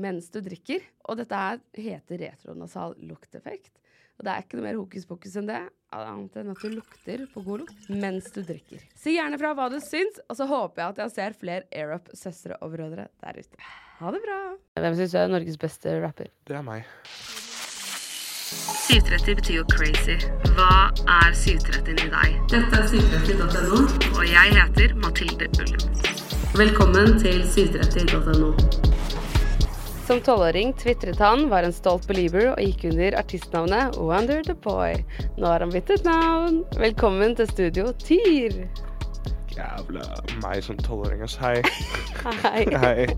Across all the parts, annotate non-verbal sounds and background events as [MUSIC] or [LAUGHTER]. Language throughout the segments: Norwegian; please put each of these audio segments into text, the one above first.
mens du drikker. Og dette her heter retronasal lukteffekt. Og det er ikke noe mer hokus pokus enn det, annet enn at du lukter på god lukt mens du drikker. Si gjerne fra hva du syns, og så håper jeg at jeg ser flere AirUp-søstre og brødre der ute. Ha det bra. Hvem syns du er Norges beste rapper? Det er meg. 730 betyr jo crazy. Hva er 730 i deg? Dette er 730.no, og jeg heter Mathilde Ullum. Velkommen til 730.no. Som tolvåring tvitret han, var en stolt belieber og gikk under artistnavnet Wonder the Boy. Nå har han byttet navn. Velkommen til studio Tyr. Jævla meg som tolvåring, ass. Hei. Hei. [LAUGHS] Hei.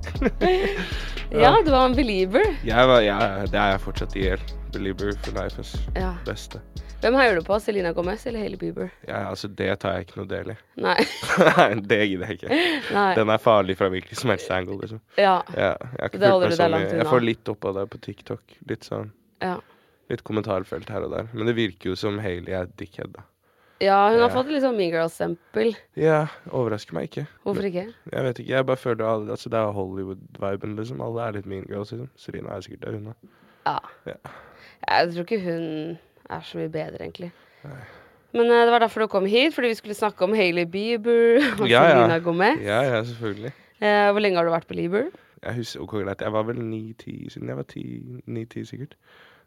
[LAUGHS] Ja, du var en belieber. Jeg var, ja, det er jeg fortsatt i hjel. Belieber for life, ass. Ja. Beste. Hvem heier du på? Selena Gomez eller Hailey Bieber? Ja, altså, det tar jeg ikke noe del i. Nei. [LAUGHS] Det gidder jeg ikke. Nei. Den er farlig fra hvilken som helst angle, liksom. Ja. Ja, jeg, Det holder du deg langt unna. jeg får litt opp av det på TikTok. Litt sånn ja. Litt kommentarfelt her og der. Men det virker jo som Hailey er dickhead, da. Ja, hun har fått litt sånn Mean Girls-stempel. Ja, overrasker meg ikke. Hvorfor ikke? Jeg vet ikke, jeg bare føler alle, altså det er Hollywood-viben, liksom. Alle er litt mean girls, liksom. Serena er sikkert det, hun da. Ja. Ja. Jeg tror ikke hun er så mye bedre, egentlig. Men uh, det var derfor du kom hit, fordi vi skulle snakke om Hailey Bieber [LAUGHS] og Ja, ja. Gomez. Ja, ja, selvfølgelig. Uh, hvor lenge har du vært belieber? Jeg husker ok, greit. Jeg var vel ni-ti siden jeg var ni-ti, sikkert.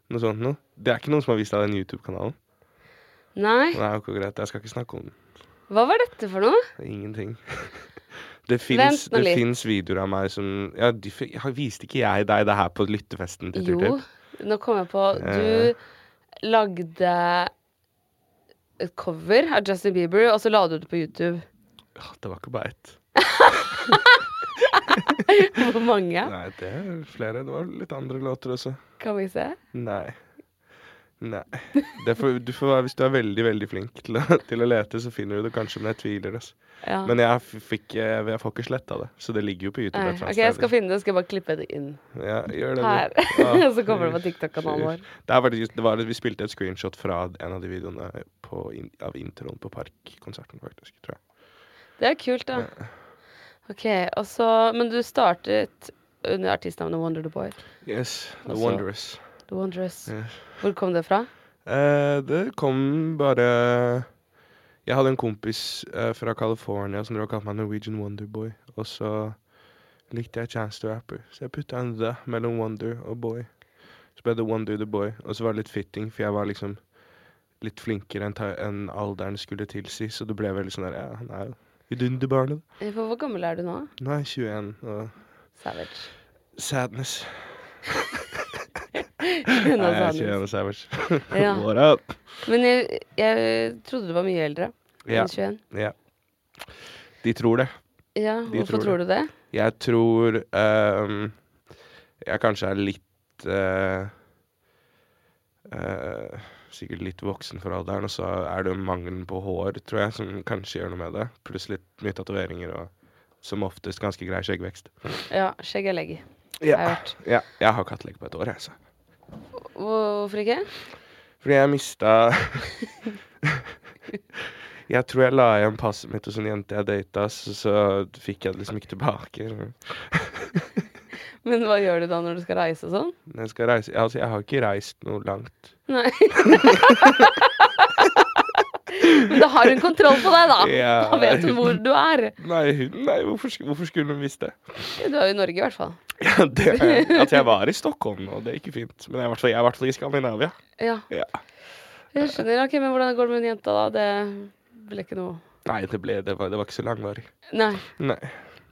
Noe sånt noe. Det er ikke noen som har vist deg den YouTube-kanalen? Nei? Nei, ok, greit. Jeg skal ikke snakke om den. Hva var dette for noe? Ingenting. [LAUGHS] Det fins videoer av meg som Ja, de, viste ikke jeg deg det her på lyttefesten til Jo, nå kom jeg på Eh. Du lagde et cover av Justin Bieber, og så la du det på YouTube. Ja, Det var ikke bare ett. [LAUGHS] Hvor mange? Nei, det er flere. Det var litt andre låter også. Kan vi se? Nei. Nei. Det får, du får, hvis du er veldig, veldig flink til å, [LAUGHS] til å lete, så finner du det kanskje, men jeg tviler. Altså. Ja. Men jeg, fikk, eh, jeg får ikke sletta det, så det ligger jo på YouTube. Nei, ok, jeg skal finne det. Skal jeg bare klippe det inn Ja, gjør det. her. Ja, [LAUGHS] så kommer det på TikTok-kanalen vår. Det, var, det var, vi spilte et screenshot fra en av de videoene på, av introen på Park-konserten, faktisk. tror jeg. Det er kult, da. Ok, og så Men du startet under artistnavnet Wonder the Boy. Yes, The Altså- Wondrous. The Wondrous. Yes. Hvor kom det fra? Eh, det kom bare Jeg hadde en kompis eh, fra California som drev og kalte meg Norwegian Wonderboy. Og så likte jeg Chance the Rapper, så jeg putta en the mellom Wonder og Boy. Så ble det Wonder the Boy, og så var det litt fitting, for jeg var liksom litt flinkere enn en alderen skulle tilsi, så det ble veldig sånn der Ja, han er jo vidunderbarnet. Eh, hvor gammel er du nå? Nå er jeg 21, og Savage. sadness. [LAUGHS] Nei, jeg er han 21 og savage. Ja. What up? Men jeg, jeg trodde du var mye eldre Ja, enn 21. ja. De tror det. Ja, De hvorfor tror tror, du det? Jeg tror um, jeg kanskje er litt uh, uh, sikkert litt voksen for alderen. Og så er det mangelen på hår, tror jeg, som kanskje gjør noe med det. Pluss litt mye tatoveringer og som oftest ganske grei skjeggvekst. Ja, skjegg er legg. Ja. Jeg ja. Jeg har ikke hatt legg på et år, jeg, så. Hvorfor ikke? Fordi jeg mista [LAUGHS] Jeg tror jeg la igjen passet mitt hos en jente jeg data, så, så fikk jeg det liksom ikke tilbake. Men hva gjør du da når du skal reise og sånn? Når jeg skal reise Altså, jeg har ikke reist noe langt. Nei. [LAUGHS] Men da har hun kontroll på deg, da. Ja. Da vet hun hvor du er. Nei, hun, nei hvorfor, hvorfor skulle hun visst det? Du er jo i Norge, i hvert fall. Ja, det At jeg var i Stockholm og det gikk fint. Men jeg er i hvert fall- i Skandinavia. Ja. Ja. Jeg skjønner. ok, Men hvordan går det med den jenta, da? Det ble ikke noe Nei, det, ble, det, var, det var ikke så langvarig. Nei. Nei.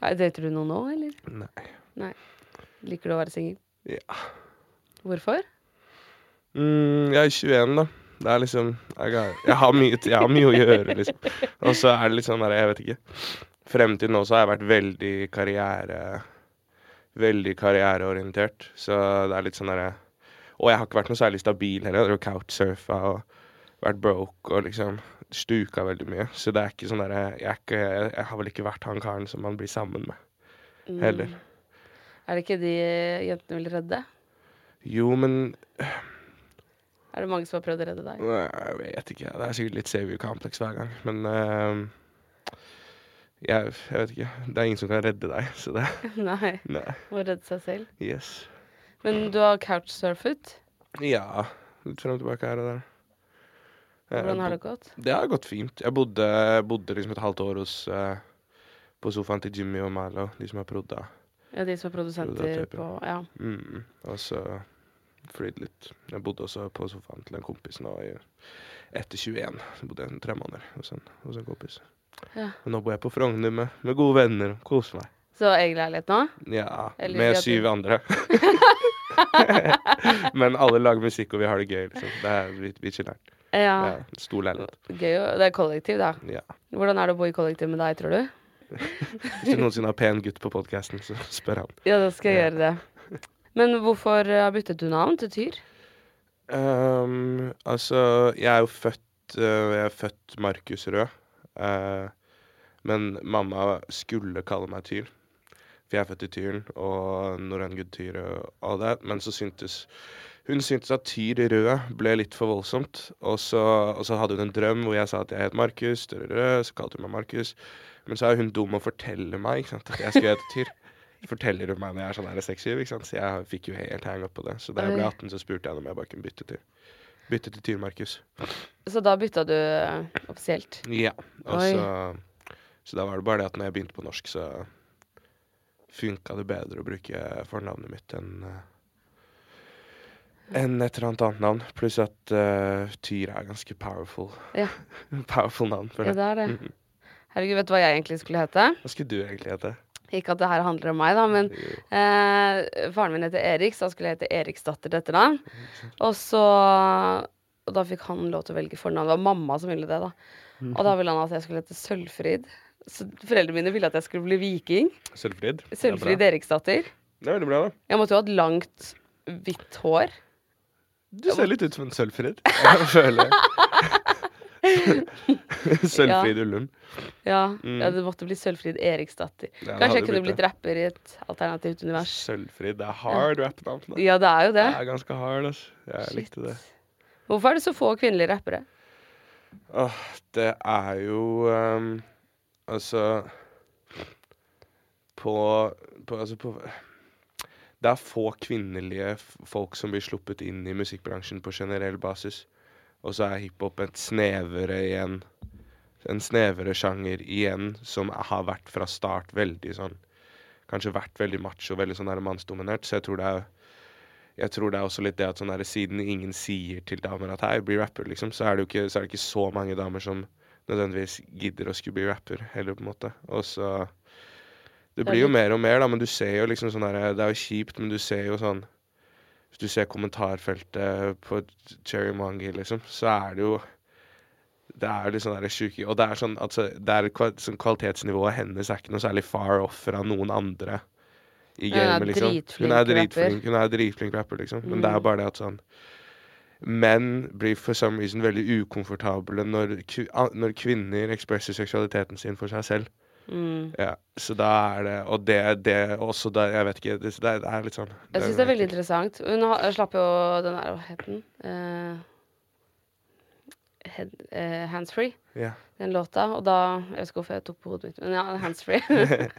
Nei, Dater du noen nå, eller? Nei. Liker du å være singel? Ja. Hvorfor? Mm, jeg er 21, da. Det er liksom Jeg, har- jeg, har mye, jeg har mye å gjøre, liksom. Og så er det litt sånn der, jeg vet ikke. Frem til nå så har jeg vært veldig karriere Veldig karriereorientert. Så det er litt sånn derre Og jeg har ikke vært noe særlig stabil heller. Jeg har couchsurfa og vært broke og liksom stuka veldig mye. Så det er ikke sånn derre jeg, jeg, har vel ikke vært han karen som man blir sammen med. Mm. Heller. Er det ikke de jentene vil redde? Jo, men Er det mange som har prøvd å redde deg? Nei, Jeg vet ikke. Det er sikkert litt savior complex hver gang. Men eh, jeg, jeg vet ikke. Det er ingen som kan redde deg, så det [LAUGHS] Nei. Nei. Må redde seg selv. Yes. Men du har couchsurfet. Ja. Litt frem og tilbake her og der. Jeg Hvordan har det gått? Det har gått fint. Jeg bodde, bodde liksom et halvt år hos uh, på sofaen til Jimmy og Malo, de som har prodda. Ja, de som er Produsenter. på Ja. Mm. Og så flydd litt. Jeg bodde også på sofaen til en kompis nå i, etter 21. Så bodde jeg tre måneder hos en, hos en kompis. Ja. Nå bor jeg på Frogner med, med gode venner og koser meg. Så egen leilighet nå? Ja, Eller med syv andre. [LAUGHS] Men alle lager musikk, og vi har det gøy. Liksom. Det er, vi, vi chiller'n. Ja. Ja, stor leilighet. Gøy Det er kollektiv, da. Ja. Hvordan er det å bo i kollektiv med deg, tror du? [LAUGHS] Hvis du noensinne har pen gutt på podkasten, så spør han. Ja, da skal jeg Ja. gjøre det. Men hvorfor har byttet du navn til Tyr? Um, altså, jeg er jo født uh, Jeg er født Markus Rød. Eh, men mamma skulle kalle meg Tyr. For jeg er født i Tyren, og norrøn good Tyr og all det. Men så syntes hun syntes at Tyr Rød ble litt for voldsomt. Og så, og så hadde hun en drøm hvor jeg sa at jeg het Markus, så kalte hun meg Markus. Men så er hun dum og forteller meg ikke sant, at jeg skulle hete Tyr. Forteller hun meg når jeg er sånn her 6-7. Så jeg fikk jo helt hang up på det. Så da jeg ble 18, så spurte jeg om jeg bare kunne bytte til Bytte til Tyr Markus. Så da bytta du eh, offisielt? Ja. Så, så da var det bare det at når jeg begynte på norsk, så funka det bedre å bruke fornavnet mitt enn eh, enn et eller annet annet navn. Pluss at uh, Tyr er ganske powerful. Ja. [LAUGHS] powerful navn. Ja, det. Ja, det er det. Mhm. Herregud, vet du hva jeg egentlig skulle hete? Hva skulle du egentlig hete? Ikke at det her handler om meg, da, men eh, faren min heter Erik, så han skulle hete Eriksdatter til etternavn. Og så Og da fikk han lov til å velge fornavn. Det var mamma som ville det, da. Og da ville han at jeg skulle hete Sølvfrid. Så foreldrene mine ville at jeg skulle bli viking. Sølvfrid? Sølvfrid. Eriksdatter. Det er veldig bra, da. Jeg måtte jo ha et langt, hvitt hår. Du ser litt ut som en Sølvfrid. [LAUGHS] Jeg føler [LAUGHS] Sølvfrid Ullum. Ja, Mm. ja, det måtte bli Sølvfrid Eriksdatter. Ja, Kanskje jeg kunne blitt blitt rapper i et alternativt univers. Sølvfrid. Det er hard rap-navn. Ja, det er jo det. Det er ganske hard, altså. Jeg Shit. likte det. Hvorfor er det så få kvinnelige rappere? Åh, det er jo um, Altså på, på Altså på Det er få kvinnelige folk som blir sluppet inn i musikkbransjen på generell basis. Og så er hiphop et snevere igjen En snevere sjanger igjen, som har vært fra start veldig sånn Kanskje vært veldig macho, veldig sånn mannsdominert. Så jeg tror det er jeg tror det er også litt det at sånn der, siden ingen sier til damer at hei, bli rapper, liksom, så er ikke, så er det ikke så mange damer som nødvendigvis gidder å skulle bli rapper heller, på en måte. Og så Det blir jo mer og mer, da, men du ser jo liksom sånn her Det er jo kjipt, men du ser jo sånn Hvis du ser kommentarfeltet på Cherry Mangi, liksom, så er det jo det er litt sånn der sjuke Og det er sånn altså, det er sånn Kvalitetsnivået hennes er ikke noe særlig far off fra noen andre i gamet, liksom. Hun er dritflink, hun er dritflink rapper, liksom. Men det er Mm. bare det at sånn menn blir for some reason veldig ukomfortable når, når kvinner ekspresser seksualiteten sin for seg selv. Mm. Ja, så da er det Og det, det også der, Jeg vet ikke. Det, det, er, litt sånn Jeg syns det er veldig interessant. Hun slapp jo den der, hva het den? Uh, head, uh, Handsfree, Yeah. den låta. Og da Jeg vet ikke hvorfor jeg tok på hodet mitt, men ja, Handsfree.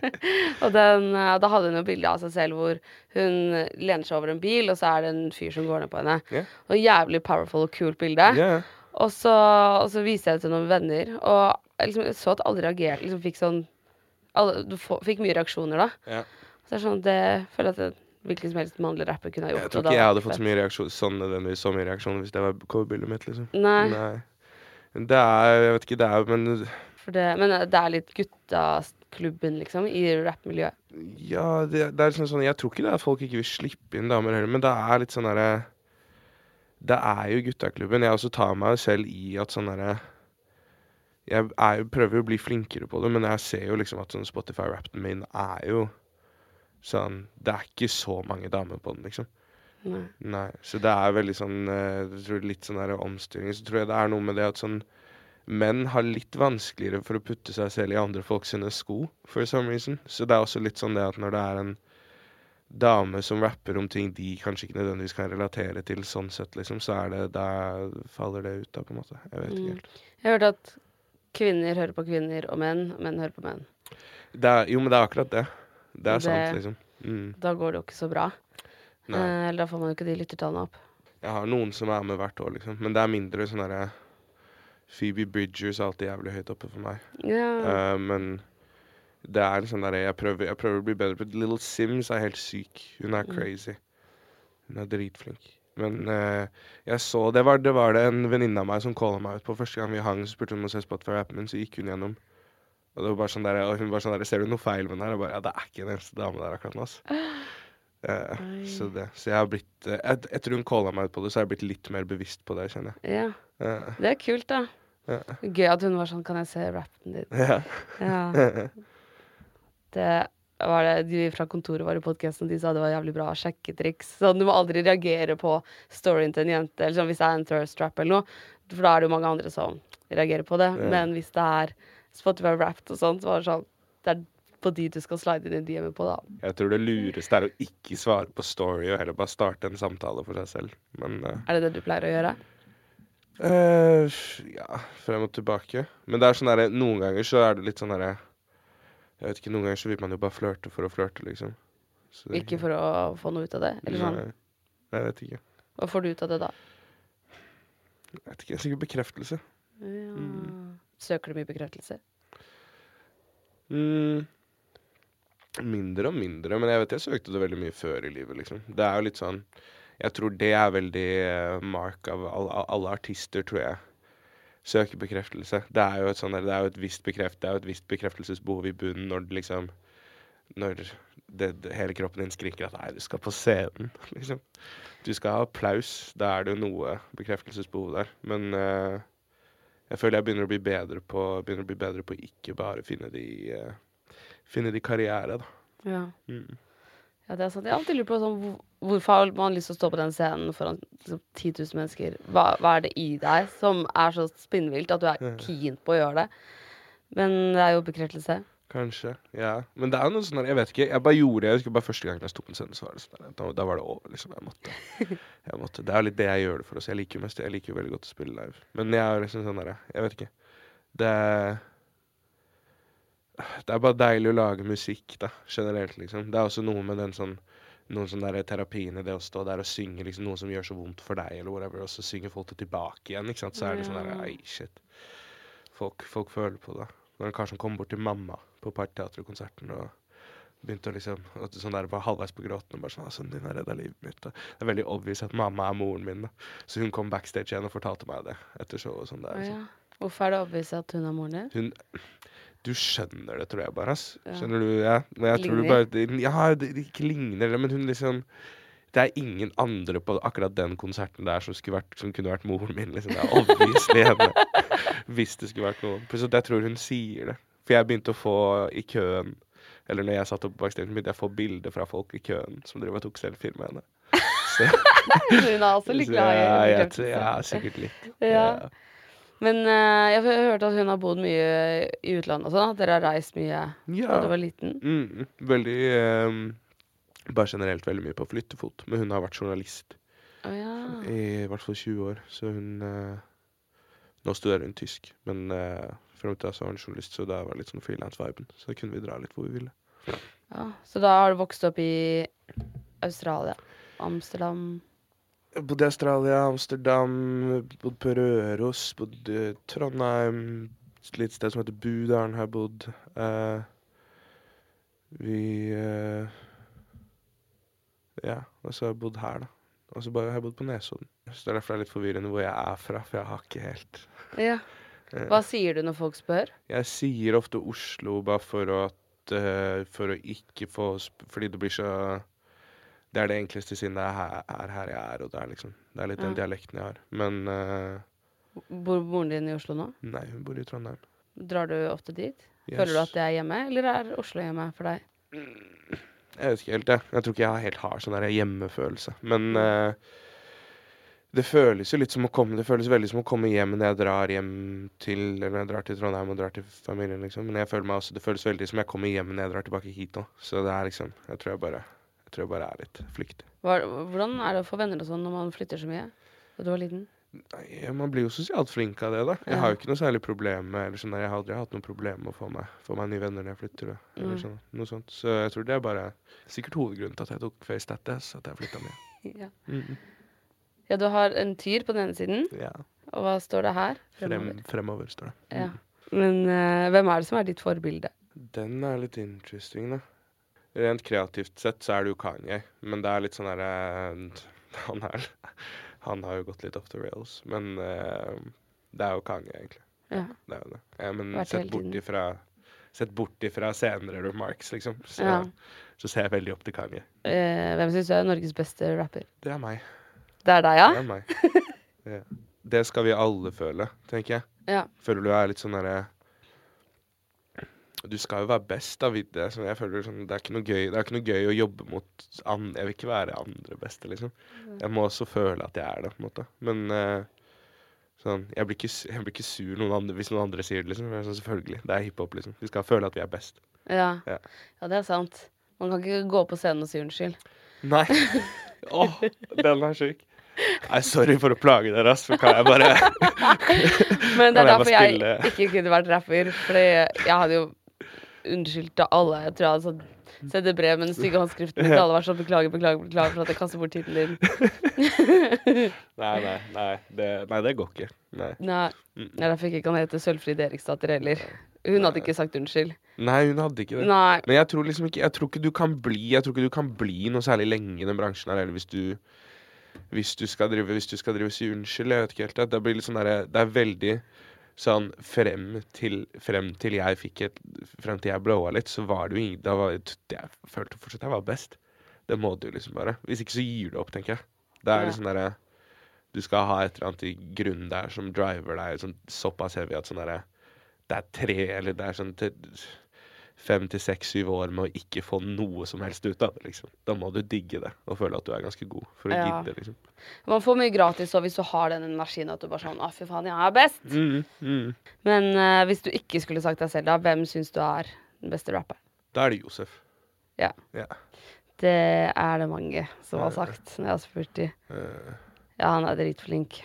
[LAUGHS] og den, eh, da hadde hun jo bilde av seg selv hvor hun lener seg over en bil, og så er det en fyr som går ned på henne. Yeah. Og jævlig powerful og kult bilde. Yeah. Og så, og så viste jeg det til noen venner, og liksom, jeg så at alle reagerte. Liksom fikk sånn alle, Du fikk mye reaksjoner da. Ja. Så det er sånn, det føler jeg at det, hvilken som helst mannlig rapper kunne ha gjort. Jeg tror ikke jeg hadde fått så mye reaksjon, sånn nødvendigvis så mye reaksjoner hvis det var coverbildet mitt, liksom. Nei, Nei. Det er Jeg vet ikke, det er Men det, men det er litt guttaklubben, liksom, i rappmiljøet. ja, det, det er liksom sånn Jeg tror ikke det er folk ikke vil slippe inn damer heller, men det er litt sånn derre Det er jo guttaklubben. Jeg også tar meg selv i at sånn derre Jeg er, prøver jo å bli flinkere på det, men jeg ser jo liksom at sånn Spotify-rappen min er jo sånn Det er ikke så mange damer på den, liksom. Nei. Nei, så det er veldig sånn eh, litt sånn der omstilling. Så tror jeg det er noe med det at sånn Menn har litt vanskeligere for å putte seg selv i andre folks sko, for some reason. Så det er også litt sånn det at når det er en dame som rapper om ting de kanskje ikke nødvendigvis kan relatere til sånn sett, liksom, så er det Da faller det ut, da, på en måte. Jeg vet ikke Mm. helt. Jeg hørte at kvinner hører på kvinner, og menn, og menn hører på menn. Er, jo, men det er akkurat det. Det er Det- sant, liksom. Mm. Da går det jo ikke så bra. Nei. Eh, eller da får man jo ikke de lyttertallene opp. Jeg har noen som er med hvert år, liksom. Men det er mindre sånn derre Phoebe Bridgers er alltid jævlig høyt oppe for meg. Ja. Uh, men det er sånn der jeg prøver, jeg prøver å bli bedre på Little Sims er helt syk. Hun er Mm. crazy. Hun er dritflink. Men uh, jeg så Det var det, var det en venninne av meg som calla meg ut på. Første gang vi hang, så spurte hun om å se Spotify-appen min, så gikk hun gjennom. Og det var bare sånn der, og hun var sånn der Ser du noe feil med den her? Jeg bare Ja, det er ikke en eneste dame der akkurat nå, altså. Uh, så det. Så jeg har blitt uh, et, Etter hun calla meg ut på det, så har jeg blitt litt mer bevisst på det, kjenner jeg. ja. Det er kult, da. Ja. Gøy at hun var sånn Kan jeg se rappen din? ja. Ja. [LAUGHS] Det det de fra kontoret var i podkasten, de sa det var jævlig bra sjekketriks. Sånn, du må aldri reagere på storyen til en jente, eller sånn hvis det er en thirst trap eller noe. For da er det jo mange andre som reagerer på det. Ja. Men hvis det er Spotify Wrapped og sånt, så var det sånn Det er på de du skal slide inn i DM-et på, da. Jeg tror det lureste er å ikke svare på story, og heller bare starte en samtale for seg selv. Men uh... Er det det du pleier å gjøre? Uh, ja, frem og tilbake. Men det er sånn derre Noen ganger så er det litt sånn derre Jeg vet ikke, noen ganger så vil man jo bare flørte for å flørte, liksom. Så Ikke for å få noe ut av det? Eller sånn? Nei, jeg vet ikke. Hva får du ut av det da? Jeg vet ikke, Sikkert bekreftelse. Ja. Mm. Søker du mye bekreftelse? Mm. Mindre og mindre, men jeg vet jeg søkte det veldig mye før i livet, liksom. Det er jo litt sånn Jeg tror det er veldig eh, mark av alle, alle artister, tror jeg. Søker bekreftelse. Det er jo et sånt, Det er jo et visst bekreft, det er jo et visst bekreftelsesbehov i bunnen når det liksom Når det, hele kroppen din skriker at 'nei, du skal på scenen', [LAUGHS] liksom. Du skal ha applaus. Da er det jo noe bekreftelsesbehov der. Men uh, jeg føler jeg begynner å bli bedre på bli bedre på ikke bare finne de uh, Finne de karriere, da. Ja. Mm. Ja, det er sant. Jeg har alltid lurt på sånn, hvor- hvorfor har man lyst til å stå på den scenen foran liksom, 10 000 mennesker? Hva, hva er det i deg som er så spinnvilt at du er [LAUGHS] keen på å gjøre det? Men det er jo bekreftelse. Kanskje. Ja. Men det er noe sånn Jeg vet ikke. Jeg bare gjorde det. Jeg husker bare første gang jeg sto på en scene, så var det sånn der, da, da var det over, liksom. Jeg måtte. [LAUGHS] Jeg måtte. Det er litt det jeg gjør det for Oss. Jeg liker jo mest Jeg liker jo veldig godt å spille live. Men jeg er liksom sånn derre Jeg vet ikke. Det er Det er bare deilig å lage musikk, da. Generelt, liksom. Det er også noe med den sånn noen sånne der terapiene, det å stå der og synge liksom, noe som gjør så vondt for deg, eller whatever, og så synger folk det tilbake igjen, ikke sant. Så er det sånn der. Ei, shit. Folk, folk føler på det. Når en kar som kom bort til mamma på Parkteatret-konserten og begynte å liksom og Sånn der var halvveis på gråten og bare sånn 'Sønnen din har redda livet mitt.' Og det er veldig obvious at mamma er moren min, da. Så hun kom backstage igjen og fortalte meg det etter showet og sånn der. Så. ja. Hvorfor er det obvious at hun er moren din? Hun Du skjønner det, tror jeg bare, ass. Ja. Skjønner du? Ja. Men jeg tror du bare Ja, det det ikke ligner det, men hun liksom det er ingen andre på akkurat den konserten der som, vært, som kunne vært moren min. Liksom. Det er obviously [LAUGHS] henne. Hvis det skulle vært noen. Pluss at jeg tror hun sier det. For jeg begynte å få i køen Eller når jeg satt oppe på backstage, begynte jeg å få bilder fra folk i køen som driver og tok selfier med henne. [LAUGHS] Så, Hun er også litt glad i ja, jeg, tror- ja, sikkert litt. Ja. Men uh, jeg har hørt at hun har bodd mye i utlandet og sånn. At dere har reist mye Ja. da du var liten. Mm, veldig um, Bare generelt veldig mye på flyttefot. Men hun har vært journalist oh, ja. i hvert fall 20 år, så hun uh, Nå studerer hun tysk, men uh, frem til da så var hun journalist, så da var det litt sånn frilans-viben. Så da kunne vi dra litt hvor vi ville. ja. Så da har du vokst opp i Australia? Amsterdam? Bodde i Australia, Amsterdam, bodde på Røros, bodde i Trondheim, et lite sted som heter Budalen har jeg bodd. Uh, vi uh, Ja, og så har jeg bodd her, da. Og så har jeg bodd på Nesodden. Så det er derfor det er litt forvirrende hvor jeg er fra, for jeg har ikke helt Ja. eh, Hva sier du når folk spør? Jeg sier ofte Oslo bare for at, uh, for å ikke få Fordi det blir så Det er det enkleste siden det er her, er her jeg er, og det er liksom Det er litt den dialekten jeg har. Men uh, Bor moren din i Oslo nå? nei, hun bor i Trondheim. Drar du ofte dit? Yes. Føler du at det er hjemme, eller er Oslo hjemme for deg? Jeg vet ikke helt, jeg. Jeg tror ikke jeg helt har sånn hjemmefølelse. Men uh, det føles jo litt som å komme Det føles veldig som å komme hjem når jeg drar hjem til Eller når jeg drar til Trondheim og drar til familien, liksom. Men jeg føler meg også, det føles veldig som jeg kommer hjem når jeg drar tilbake hit nå. Så det er liksom Jeg tror jeg bare Jeg tror jeg bare er litt flyktig. Hva, hvordan er det å få venner og sånn når man flytter så mye? Da du var liten? Nei, Man blir jo sosialt flink av det, da. Jeg Ja. har jo ikke noe særlig problem med eller sånn Jeg har aldri hatt noe problem med å få meg, få meg nye venner når jeg flytter. Eller Mm. sånn, noe sånt. Så jeg tror det er bare sikkert hovedgrunnen til at jeg tok Face Status, at jeg flytta mye. [LAUGHS] Ja. Mm, ja, du har en tyr på den ene siden, ja. og hva står det her? Frem, Fremover. fremover, står det. Ja. Men uh, hvem er det som er ditt forbilde? Den er litt interesting, da. Rent kreativt sett så er det jo Kanye, men det er litt sånn herre [LAUGHS] Han er Han har jo gått litt off the rails, men uh, det er jo Kanye, egentlig. Ja. Det er jo det. Ja, men sett bort ifra Sett bort ifra senere remarks, liksom. Så, Ja. så ser jeg veldig opp til Kanye. Eh, hvem syns du er Norges beste rapper? Det er meg. Det er deg, ja? Det er meg. [LAUGHS] det, Det skal vi alle føle, tenker jeg. Ja. Føler du er litt sånn derre Du skal jo være best, da, Vidde. Så jeg føler sånn, det er ikke noe gøy Det er ikke noe gøy å jobbe mot andre. Jeg vil ikke være andre beste, liksom. Jeg må også føle at jeg er det, på en måte. Men uh, sånn Jeg blir ikke, jeg blir ikke sur noen andre, hvis noen andre sier det, liksom. Sånn, selvfølgelig. Det er hiphop, liksom. Vi skal føle at vi er best. Ja. Ja. ja, det er sant. Man kan ikke gå på scenen og si unnskyld. Nei. [LAUGHS] Åh, den er sjuk. Nei, sorry for å plage dere, ass. For kan jeg bare [LAUGHS] Men det er derfor jeg ikke kunne vært rapper. Fordi jeg hadde jo unnskyldt til alle. Jeg tror jeg hadde sånn sendt et brev med den stygge håndskriften til alle. Sånn beklager, beklager, beklager for at jeg kaster bort tiden din. [LAUGHS] Nei, nei, nei. Det, nei, det går ikke. Nei. Nei, er derfor ikke kan hete Sølvfrid Eriksdatter heller. Hun hadde ikke sagt unnskyld. Nei, hun hadde ikke det. Nei. Men jeg tror liksom ikke Jeg tror ikke du kan bli Jeg tror ikke du kan bli noe særlig lenge i den bransjen her, eller hvis du Hvis du skal drive Hvis du skal drive og si unnskyld. Jeg vet ikke helt. Det, det blir litt sånn derre Det er veldig sånn frem til Frem til jeg fikk et Frem til jeg blowa litt, så var det jo ingen Da var Jeg følte fortsatt jeg var best. Det må du liksom bare. Hvis ikke så gir du opp, tenker jeg. Det er liksom derre Du skal ha et eller annet i grunnen der som driver deg sånn såpass heavy at sånn derre det er tre, eller det er sånn fem til seks, syv år med å ikke få noe som helst ut av det, liksom. Da må du digge det og føle at du er ganske god for å Ja. gidde, liksom. Man får mye gratis og hvis du har den energien at du bare sånn Å, fy faen, jeg er best. Mm, mm. Men uh, hvis du ikke skulle sagt deg selv, da, hvem syns du er den beste rapperen? Da er det Josef. Ja. Ja. Det er det mange som har sagt når jeg har spurt de. Eh, Ja, han er dritflink.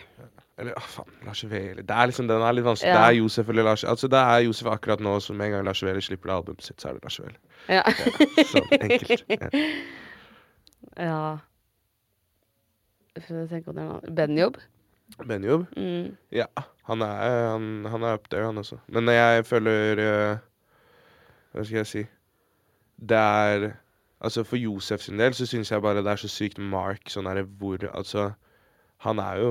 Eller ah, faen, Lars Veli Det er liksom, den er litt vanskelig. Ja. Det er Josef eller Lars Altså, det er Josef akkurat nå, så med en gang Lars Veli slipper det albumet sitt, så er det Lars Veli. [LAUGHS] Ja. Sånn enkelt. Ja. [LAUGHS] ja. For å tenke om det er noe Benjob? Benjob? Mm. Ja, han er, han, han er up there, han også. Men jeg føler uh, Hva skal jeg si? Det er Altså, for Josef sin del så syns jeg bare det er så sykt mark sånn derre hvor Altså, han er jo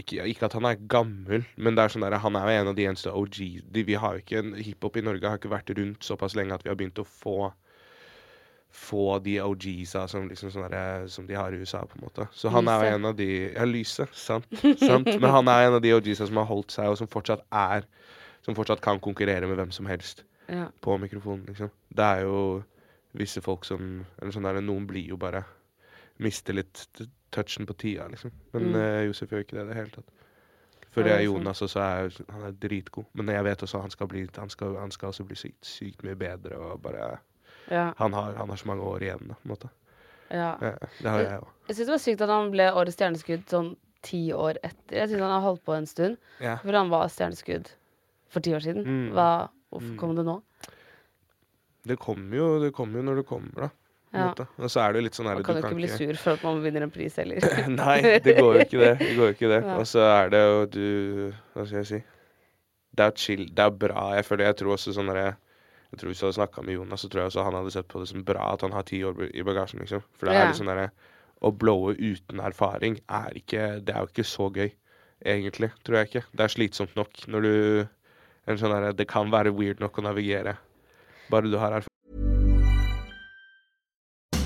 ikke, ikke at han er gammel, men det er sånn der, han er jo en av de eneste OG de, Vi har jo ikke Hiphop i Norge har ikke vært rundt såpass lenge at vi har begynt å få få de OG-sa som, liksom sånn som de har i USA, på en måte. Så han er jo en av de Ja, Lyse. Sant. sant. [LAUGHS] Men han er en av de OG-sa som har holdt seg, og som fortsatt er Som fortsatt kan konkurrere med hvem som helst Ja. på mikrofonen, liksom. Det er jo visse folk som Eller sånn der, noen blir jo bare Mister litt touchen på tida, liksom. Men Mm. uh, Josef gjør ikke det i det hele tatt. For Ja, det er det er sant. Jonas også er Han er dritgod. Men jeg vet også han skal bli Han skal, han skal også bli sykt, sykt mye bedre og bare Ja. han har, han har så mange år igjen, da, på en måte. ja. Ja, det har jeg òg. Jeg syns det var sykt at han ble årets stjerneskudd sånn ti år etter. Jeg syns han har holdt på en stund. Ja. For han var stjerneskudd for ti år siden. Mm. Hva, hvorfor Mm. kom det nå? Det kommer jo, det kommer jo når det kommer, da. Ja. Og så er det jo litt sånn her Man kan jo ikke bli sur for at man vinner en pris heller. [LAUGHS] Nei, det går jo ikke det. Det går jo ikke det. [LAUGHS] Ja. Og så er det jo du Hva skal jeg si? Det er chill. Det er bra. Jeg føler jeg tror også sånn derre Jeg tror Hvis jeg hadde snakka med Jonas, så tror jeg også han hadde sett på det som bra at han har ti år i bagasjen, liksom. For det er litt sånn derre Å blowe uten erfaring er ikke Det er jo ikke så gøy, egentlig. Tror jeg ikke. Det er slitsomt nok når du en sånn der, Det kan være weird nok å navigere. Bare du har erfaring.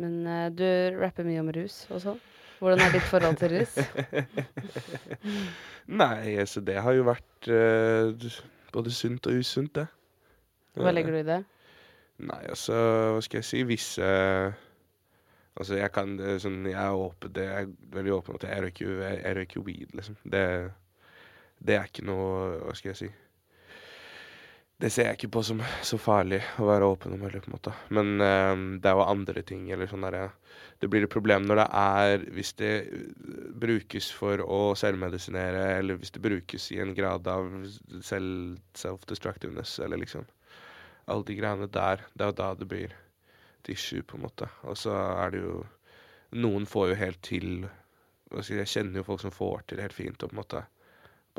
Men uh, du rapper mye om rus og sånn. Hvordan er ditt forhold til rus? [LAUGHS] Nei, så det har jo vært uh, både sunt og usunt, det. Hva legger du i det? Nei, altså, hva skal jeg si? Visse Altså, jeg kan sånn, Jeg er åpen, det er veldig åpen om at jeg røyker jo weed, liksom. Det, det er ikke noe Hva skal jeg si? Det ser jeg ikke på som så farlig å være åpen om heller, på en måte. Men uh, det er jo andre ting, eller sånn derre Det blir et problem når det er Hvis det øh, brukes for å selvmedisinere, eller hvis det brukes i en grad av self-destructiveness, eller liksom Alle de greiene der. Det er jo da det blir et issue, på en måte. Og så er det jo Noen får jo helt til Jeg kjenner jo folk som får til helt fint på en måte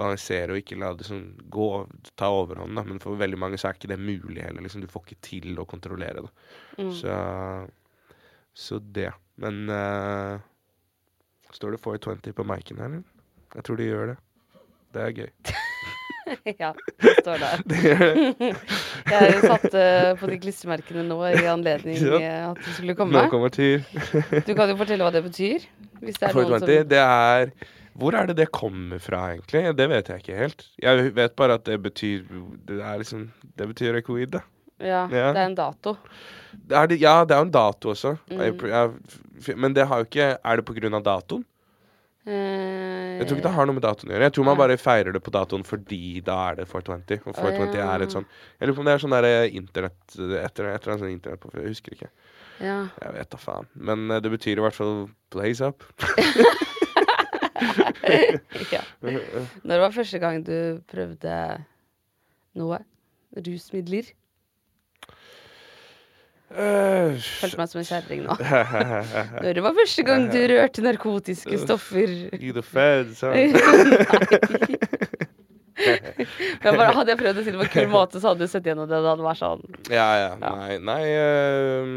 balansere og ikke la det sånn gå, ta overhånd. da, Men for veldig mange så er ikke det mulig heller. liksom, Du får ikke til å kontrollere det. Mm. Så, så det. Men uh, Står det 420 på miken her, eller? Jeg tror de gjør det. Det er gøy. [LAUGHS] ja, det står der. [LAUGHS] Det gjør det. [LAUGHS] Jeg har jo satt eh, på de klistremerkene nå i anledning Ja. eh, at du skulle komme. Nå kommer Tyr. Du kan jo fortelle hva det betyr. Hvis det er noen 420, som det er Hvor er det det kommer fra, egentlig? Det vet jeg ikke helt. Jeg vet bare at det betyr Det er liksom Det betyr ekoid, da. Ja, Ja. det er en dato. Er det, ja, det er jo en dato også. Mm. Jeg, jeg, men det har jo ikke Er det på grunn av datoen? Eh, Jeg tror ikke det har noe med datoen å gjøre. Jeg tror man bare feirer det på datoen fordi da er det 420. Og 420 ja. er et sånn Jeg lurer på om det er sånn der eh, internett Etter, etter en sånn internett Jeg husker ikke. ja. Jeg vet da faen. Men eh, det betyr i hvert fall 'place up. [LAUGHS] [LAUGHS] ja. Når var første gang du prøvde noe? Rusmidler? Uh, Følte meg som en kjerring nå. [LAUGHS] Når det var første gang du rørte narkotiske stoffer. I the feds, huh? Men bare, hadde jeg prøvd å si det på en kul måte, så hadde du sett gjennom det. Det hadde vært sånn. Ja, ja. Nei, nei uh,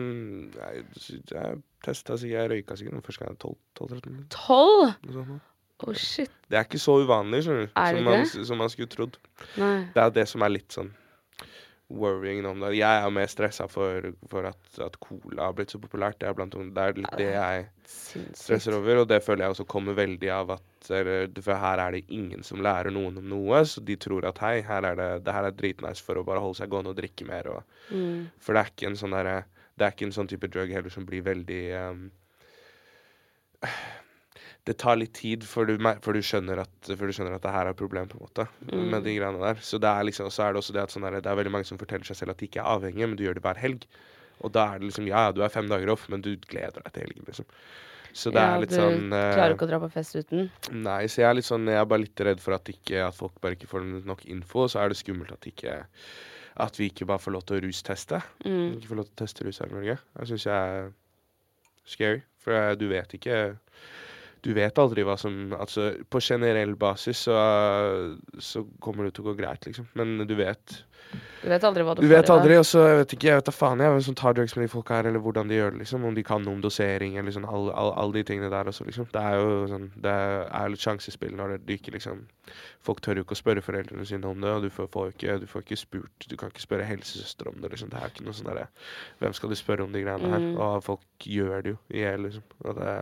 Jeg, altså, jeg testa, så jeg røyka sikkert første gang jeg var 12-13. 12? 12? Oh, shit. Det er ikke så uvanlig, skjønner du. Som man, som man, skulle trodd. Nei. Det er det som er litt sånn worrying om det. Jeg er mer stressa for, for at, at, cola har blitt så populært. Det er, blant, det er litt det jeg stresser over, og det føler jeg også kommer veldig av at For her er det ingen som lærer noen om noe, så de tror at hei, her er det, det her er dritnice for å bare holde seg gående og drikke mer. Og, mm. For det er ikke en sånn derre Det er ikke en sånn type drug heller som blir veldig um, det tar litt tid før du, før du, skjønner, at, før du skjønner at det her er et problem, på en måte. Mm. Med de greiene der. Så det er liksom, så er det også det at sånn der, det er veldig mange som forteller seg selv at de ikke er avhengige, men du gjør det hver helg. Og da er det liksom Ja, du er fem dager off, men du gleder deg til helgen, liksom. Så det ja, er litt du sånn Du klarer ikke å dra på fest uten. Nei, så jeg er litt sånn Jeg er bare litt redd for at, ikke, at folk bare ikke får nok info. Og så er det skummelt at, ikke, at vi ikke bare får lov til å rusteste. Mm. Ikke får lov til å teste rus her i Norge. Det syns jeg er scary. For eh, du vet ikke Du vet aldri hva som Altså, på generell basis så, så kommer det til å gå greit, liksom. Men du vet Du vet aldri hva du, Du får vet i aldri, og så jeg vet ikke, jeg vet da faen jeg hvem som tar drugs med de folka her, eller hvordan de gjør det, liksom. Om de kan noe om dosering, eller sånn, alle all, all de tingene der også, liksom. Det er jo sånn, det er litt sjansespill når det ikke liksom Folk tør jo ikke å spørre foreldrene sine om det, og du får, får ikke, du får ikke spurt Du kan ikke spørre helsesøster om det, liksom. Det er ikke noe sånn derre Hvem skal du spørre om de greiene her? Mm. Og folk gjør det jo i hjel, liksom. Og det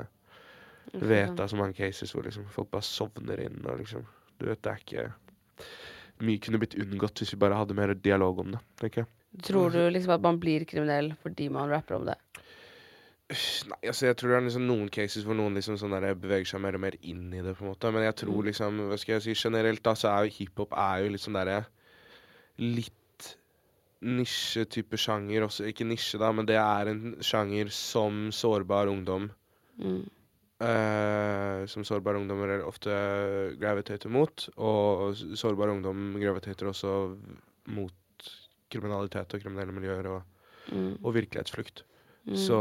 Uff, vet det er så mange cases hvor liksom folk bare sovner inn, og liksom Du vet, det er ikke Mye kunne blitt unngått hvis vi bare hadde mer dialog om det, tenker jeg. Tror du liksom at man blir kriminell fordi man rapper om det? Nei, altså jeg tror det er liksom noen cases hvor noen liksom sånn der beveger seg mer og mer inn i det, på en måte. Men jeg tror Mm. liksom, hva skal jeg si, generelt da, så er jo hiphop er jo sånn derre litt nisjetype sjanger også. Ikke nisje, da, men det er en sjanger som sårbar ungdom Mm. Eh, Som sårbare ungdommer ofte graviterer mot. Og sårbare ungdom graviterer også mot kriminalitet og kriminelle miljøer og, Mm. og virkelighetsflukt. Mm. Så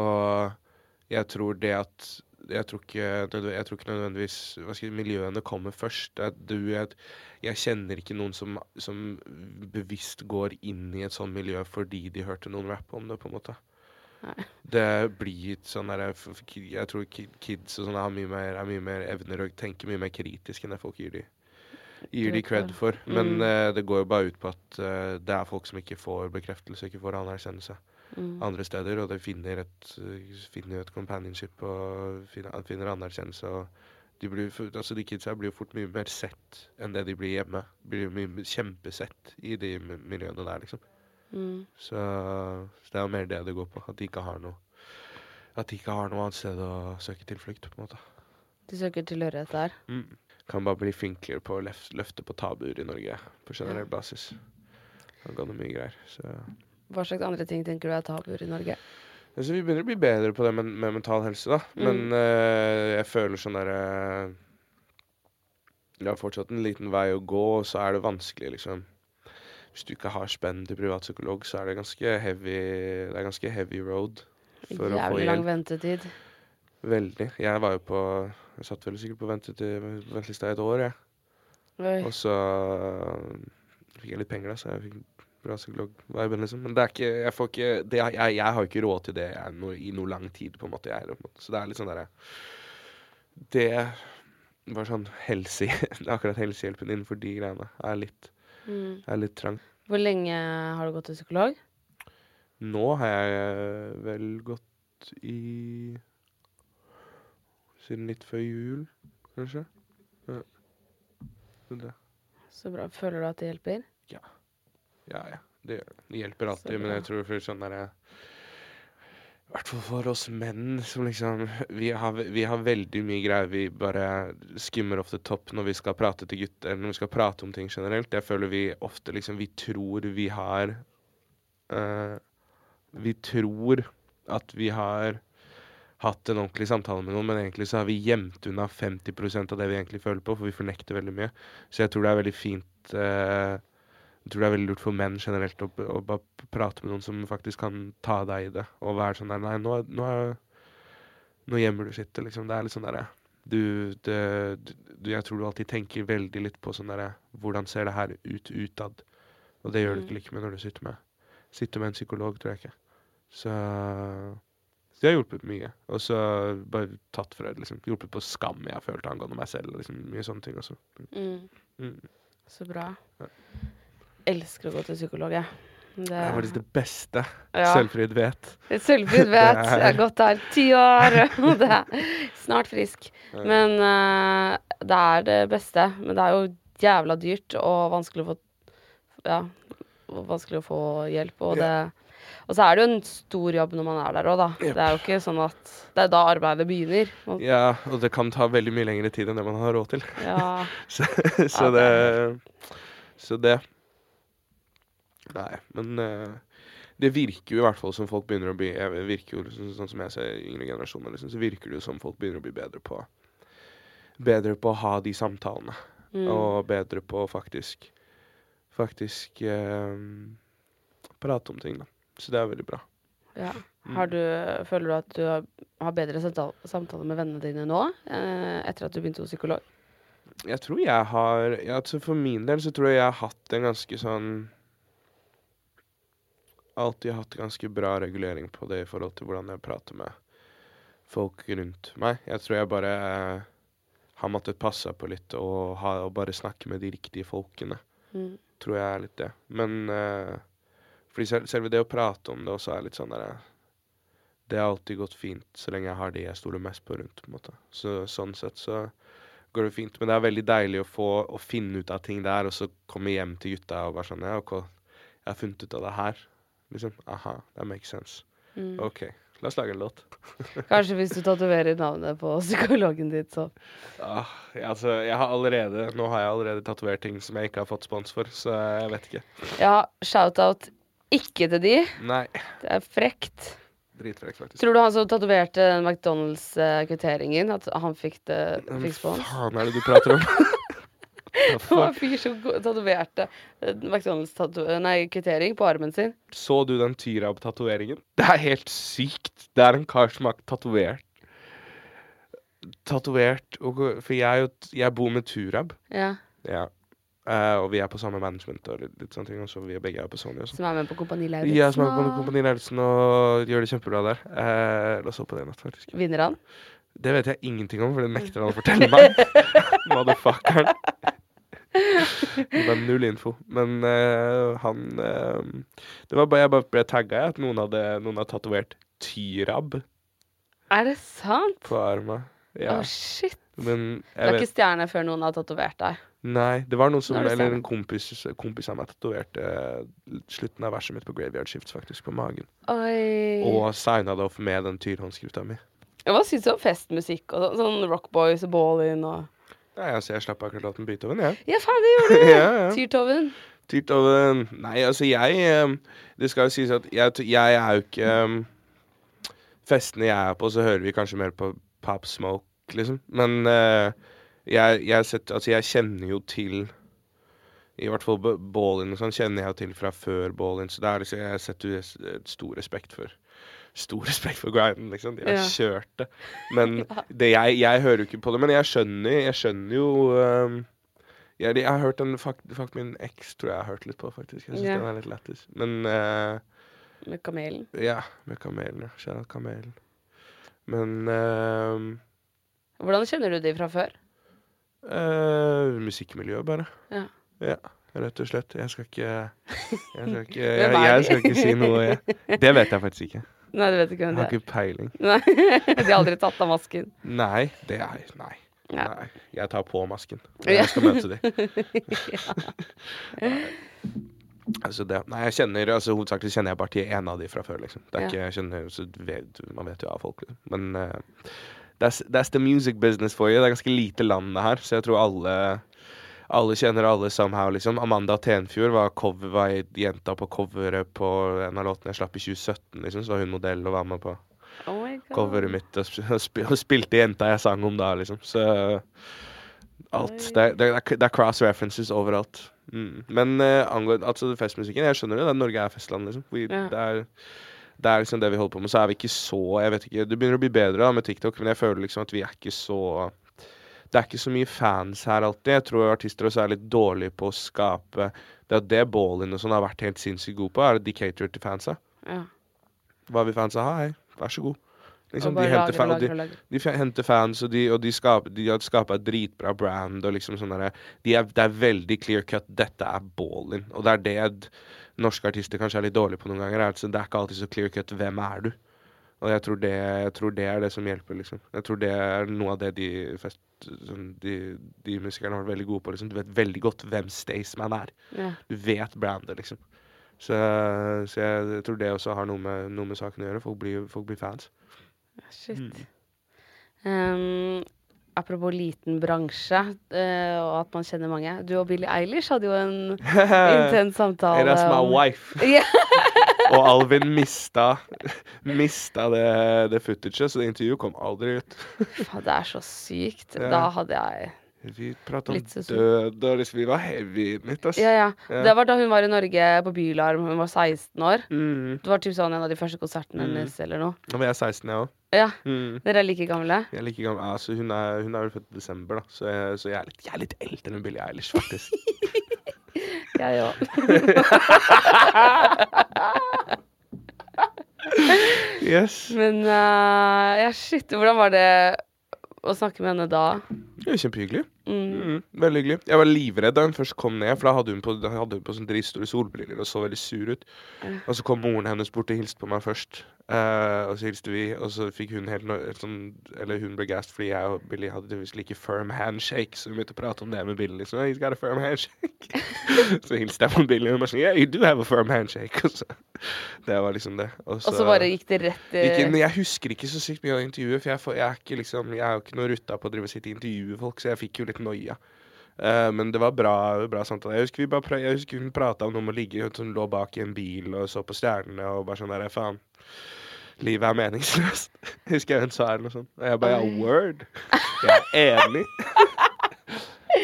jeg tror det at jeg tror, ikke, jeg tror ikke nødvendigvis si, miljøene kommer først. Du, jeg, jeg kjenner ikke noen som, som bevisst går inn i et sånt miljø fordi de hørte noen rappe om det, på en måte. Nei. Det blir ikke sånn ki- Jeg tror kids og sånne har mye mer, er mye mer evner og tenker mye mer kritisk enn det folk gir de gir de cred for. Men Mm. uh, det går jo bare ut på at uh, det er folk som ikke får bekreftelse, ikke får anerkjennelse Mm. andre steder, og de finner et, uh, finner et companionship og finner, finner anerkjennelse. og de, blir, altså de kidsa blir jo fort mye mer sett enn det de blir hjemme. Blir mye kjempesett i de mi- miljøene der, liksom. Mm. Så, så det er jo mer det det går på. At de ikke har noe At de ikke har noe annet sted å søke tilflukt, på en måte. De søker tilhørighet der. Mm. Kan bare bli flinkere på å løfte på tabuer i Norge på generell Ja. basis. Kan gå noe mye greier. Så Hva slags andre ting tenker du er tabuer i Norge? Altså, vi begynner å bli bedre på det med, med mental helse, da. Men Mm. eh, jeg føler sånn derre Det er fortsatt en liten vei å gå, og så er det vanskelig, liksom. Hvis du ikke har spenn til privatpsykolog, så er det ganske heavy Det er ganske heavy road for Jævlig lang ventetid. Veldig. Jeg var jo på Jeg satt vel sikkert på ventelista i et år, jeg. Oi. Og så fikk jeg litt penger, da, så jeg fikk bra psykolog-viben, liksom. Men det er ikke Jeg får ikke det, jeg, jeg har ikke råd til det no, i noe lang tid, på en måte. Jeg, på en måte. Så det er litt sånn derre Det var sånn helse... [LAUGHS] Akkurat helsehjelpen innenfor de greiene er litt, Mm. er litt trang. Hvor lenge har du gått til psykolog? Nå har jeg vel gått i Siden litt før jul, kanskje. Ja. Det. Så bra. Føler du at det hjelper? Ja, ja. ja. det. det hjelper alltid, men jeg tror for sånn derre I hvert fall for oss menn som liksom vi har, vi har veldig mye greier vi bare skimmer off the top når vi skal prate til gutter, eller når vi skal prate om ting generelt. Jeg føler vi ofte liksom Vi tror vi har uh, Vi tror at vi har hatt en ordentlig samtale med noen, men egentlig så har vi gjemt unna 50% av det vi egentlig føler på, for vi fornekter veldig mye. Så jeg tror det er veldig fint eh, Jeg tror det er veldig lurt for menn generelt å, å bare prate med noen som faktisk kan ta deg i det, og være sånn der Nei, nå, nå, nå gjemmer du skittet, liksom. Det er litt sånn derre du, det, du Jeg tror du alltid tenker veldig litt på sånn derre Hvordan ser det her ut utad? Og det gjør du Mm. ikke like med når du sitter med Sitter med en psykolog, tror jeg ikke. Så så det har hjulpet mye. Og så bare tatt det, liksom. Hjulpet på skam jeg har følt angående meg selv. Liksom, mye sånne ting også. Mm. Mm. Så bra. Ja. Elsker å gå til psykolog, jeg. Det, Det er faktisk det beste Ja. Selvfrid vet. Sølvfrid [LAUGHS] vet. er... Jeg har gått der ti år, [LAUGHS] og det er snart frisk. Men uh, det er det beste. Men det er jo jævla dyrt og vanskelig å få Ja, vanskelig å få hjelp. Og, det, og så er det jo en stor jobb når man er der òg, da. Yep. Det er jo ikke sånn at Det er da arbeidet begynner. Og, Ja, og det kan ta veldig mye lengre tid enn det man har råd til. ja. [LAUGHS] Så, så Ja, det Så det Nei, men uh, det virker jo i hvert fall som folk begynner å bli jeg virker jo liksom, Sånn som jeg ser yngre generasjoner, liksom, så virker det jo som folk begynner å bli bedre på Bedre på å ha de samtalene. Mm. Og bedre på å faktisk Faktisk uh, prate om ting, da. Så det er veldig bra. ja. Har du, føler du at du har, har bedre samtaler med vennene dine nå, uh, etter at du begynte hos psykolog? Jeg tror jeg har ja, altså For min del så tror jeg jeg har hatt en ganske sånn Alltid hatt ganske bra regulering på det i forhold til hvordan jeg prater med folk rundt meg. Jeg tror jeg bare eh, har måttet passe på litt og, ha, og bare snakke med de riktige folkene. Mm. Tror jeg er litt det. Men eh, fordi sel selve det å prate om det også er litt sånn der Det har alltid gått fint så lenge jeg har de jeg stoler mest på rundt. på en måte. Så sånn sett så går det fint. Men det er veldig deilig å få å finne ut av ting der, og så komme hjem til gutta og være sånn Ja, OK, jeg har funnet ut av det her. Liksom. Aha, that makes sense. Mm. OK, la oss lage en låt. [LAUGHS] Kanskje hvis du tatoverer navnet på psykologen ditt, så Ah, ja, altså, jeg har allerede Nå har jeg allerede tatovert ting som jeg ikke har fått spons for, så jeg vet ikke. Ja, shout-out ikke til de. Nei. Det er frekt. Faktisk. Tror du han som tatoverte McDonald's-kvitteringen, at han fikk det fikk spons? faen er det du prater om? [LAUGHS] Det var en fyr som tatoverte eh, McDonald's-kvittering på armen sin. Så du den Tyrab-tatoveringen? Det er helt sykt. Det er en kar som har tatovert Tatovert For jeg, jeg bor med Turab. Ja, Ja. Uh, og vi er på samme management og litt, sånne ting. Og så vi er begge er på Sony sånn. Som er med på Kompani Lauritzen. Ja, som er på og- Kompani Lauritzen og gjør det kjempebra der. Uh, la oss håpe det i natt, faktisk. Vinner han? Det vet jeg ingenting om, for det nekter han å fortelle meg. [LAUGHS] [LAUGHS] Motherfuckeren. Det var null info. Men uh, han uh, Det var bare jeg bare ble tagga i at noen hadde, noen hadde tatovert Tyrab Er det sant? på armen. Ja. Oh, shit. Men det er vet... ikke stjerne før noen har tatovert deg. Nei, det var noen som er Eller en kompis, kompis av meg tatoverte uh, slutten av verset mitt på Graveyard Shifts, faktisk, på magen. Oi. Og signa det opp med den tyrhåndskrifta mi. Hva syns du om festmusikk og sånn, sånn Rockboys og Ballin og Nei, altså, jeg slapp akkurat låten Beethoven, jeg. Ja, ja, faen, det gjorde du! [LAUGHS] Ja, ja. Tyrtoven. Tyrtoven. Nei, altså, jeg eh, Det skal jo sies at jeg, jeg er jo ikke um, Festene jeg er på, så hører vi kanskje mer på Pop Smoke, liksom. Men uh, jeg, jeg, sett, altså, jeg kjenner jo til I hvert fall Ballin sånn kjenner jeg til fra før Ballin, så det er liksom, jeg setter stor respekt for Stor respekt for grinden, liksom. De har Ja. kjørt det. Men [LAUGHS] det, jeg, jeg hører jo ikke på det. Men jeg skjønner, jeg skjønner jo um, jeg, jeg har hørt en fuck min eks, tror jeg har hørt litt på, faktisk. Jeg syns Ja. den er litt lættis. Men uh, Med kamelen. ja, med Kamelen, ja. Kjære Kamelen. Men uh, Hvordan kjenner du de fra før? Uh, musikkmiljøet, bare. Ja. Ja, rett og slett. Jeg skal ikke Jeg skal ikke, [LAUGHS] jeg, jeg skal ikke si noe. Jeg. Det vet jeg faktisk ikke. Nei, du vet ikke Jeg hvem har det er. ikke peiling. [LAUGHS] Nei, De har aldri tatt av masken. Nei, det er Nei. Ja. Nei. Jeg tar på masken. [LAUGHS] Jeg skal møte dem. [LAUGHS] Altså det, nei, jeg kjenner altså Hovedsakelig kjenner jeg bare til en av de fra før, liksom. Det er ikke, jeg kjenner, så vet, Man vet jo av folk, liksom. Men uh, that's, that's the music business for you. Det er ganske lite land, det her, så jeg tror alle alle kjenner alle somehow, liksom. Amanda Tenfjord var, cover, var jenta på coveret på en av låtene jeg slapp i 2017, liksom. Så var hun modell og var med på Oh coveret mitt og, sp [LAUGHS] sp og spilte jenta jeg sang om da, liksom. Så alt. Det, er- det, er, det er cross references overalt. Mm. Men uh, angående altså festmusikken, jeg skjønner det. det er Norge er festland, liksom. Vi, Ja. det, er, det er liksom det vi holder på med. Så er vi ikke så Jeg vet ikke, Det begynner å bli bedre da med TikTok, men jeg føler liksom at vi er ikke så det er ikke så mye fans her alltid. Jeg tror artister også er litt dårlige på å skape Det er det Ballin og sånn har vært helt sinnssykt gode på, er at de caterer til fansa. Ja. Hva vil fansa ha? Hei, vær så god. Liksom, de henter fan, lager lager. de de, henter fans, og de, og de, skaper, de har skapa et dritbra brand. Og liksom sånn de er, Det er veldig clear cut. Dette er Ballin. Og det er det norske artister kanskje er litt dårlige på noen ganger. er Altså, det er ikke alltid så clear cut. Hvem er du? Og jeg tror, det, jeg tror det er det som hjelper, liksom. Jeg tror det er noe av det de, fest, sånn, de, de musikerne har vært veldig gode på. liksom. Du vet veldig godt hvem Staysman er. Ja. Du vet brandet, liksom. Så, så jeg tror det også har noe med, noe med saken å gjøre. Folk blir, folk blir fans. Shit. Mm. Um, apropos liten bransje, uh, og at man kjenner mange. Du og Billie Eilish hadde jo en [LAUGHS] intens samtale. That's my wife. Ja. [LAUGHS] Og Alvin mista, mista det, det footaget, så det intervjuet kom aldri ut. Det er så sykt. Ja. Da hadde jeg Vi prata om død, og liksom, vi var heavy midt, ass. Ja, ja. Ja. Det var da hun var i Norge på Bylarm, hun var 16 år. Mm. Det var typ sånn en av de første konsertene Mm. hennes eller noe. Nå var jeg 16, jeg òg. Ja, Mm. dere er like gamle. Jeg er like gamle. Altså, hun, er, hun er vel født i desember, da. Så jeg, så jeg, er, litt, jeg er litt eldre enn Billie Eilish, faktisk. [LAUGHS] Jeg òg. [LAUGHS] yes. Men uh, ja, shit. Hvordan var det å snakke med henne da? Det er kjempehyggelig. Mm. Mm, veldig hyggelig. Jeg var livredd da hun først kom ned, for da hadde hun på, hadde hun på sånne dritstore solbriller og så veldig sur ut. Og så kom moren hennes bort og hilste på meg først. Uh, og så hilste vi, og så fikk hun helt no sånn Eller hun ble gassed fordi jeg og Billy hadde visst like firm handshake, så vi begynte å prate om det med Billy. Liksom, He's got a firm handshake. [LAUGHS] så hilste jeg på Billy, og hun var sånn Yeah, you do have a firm handshake. [LAUGHS] Og så, det var liksom det. Og så bare gikk det rett uh... gikk, jeg husker ikke så sykt mye av intervjuet, for jeg, får, jeg er ikke liksom Jeg er jo ikke noe rutta på å drive og sitte og intervjue folk, så jeg fikk jo litt noia. Uh, men det var bra, bra samtale. Jeg husker, vi pra- jeg husker hun prata om noe med å ligge Hun lå bak i en bil og så på stjernene og bare sånn der Faen. Livet er meningsløst. [LAUGHS] husker jeg hun sa noe sånt. Og jeg bare ja, word. Jeg er enig.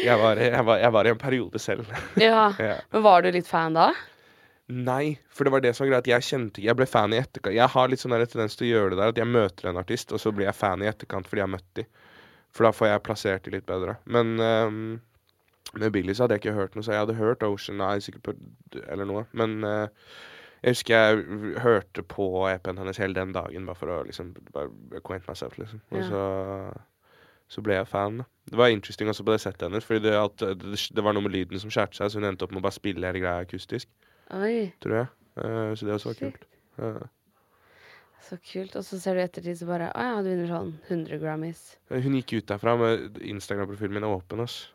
jeg, var, jeg, var, jeg var i en periode selv. [LAUGHS] Ja. ja. Men var du litt fan da? Nei, for det var det som var greit. Jeg kjente ikke Jeg ble fan i etterkant. Jeg har litt sånn tendens til å gjøre det der at jeg møter en artist, og så blir jeg fan i etterkant fordi jeg har møtt de. For da får jeg plassert de litt bedre. Men um, med Billy så hadde jeg ikke hørt noe, så jeg hadde hørt Ocean Eye sikkert på eller noe. Men uh, jeg husker jeg hørte på EP-en hennes hele den dagen, bare for å liksom bare acquaint myself, liksom. Og Ja. så, så ble jeg fan. Det var interesting også på det settet hennes, fordi det, at, det, det var noe med lyden som skjærte seg, så hun endte opp med å bare spille hele greia akustisk Oi, tror jeg. Uh, så det også var Shit. kult. Ja. Så kult. Og så ser du i ettertid så bare Å ja, du vinner sånn 100 Grammys. Hun gikk ut derfra med Instagram-profilen min åpen. ass.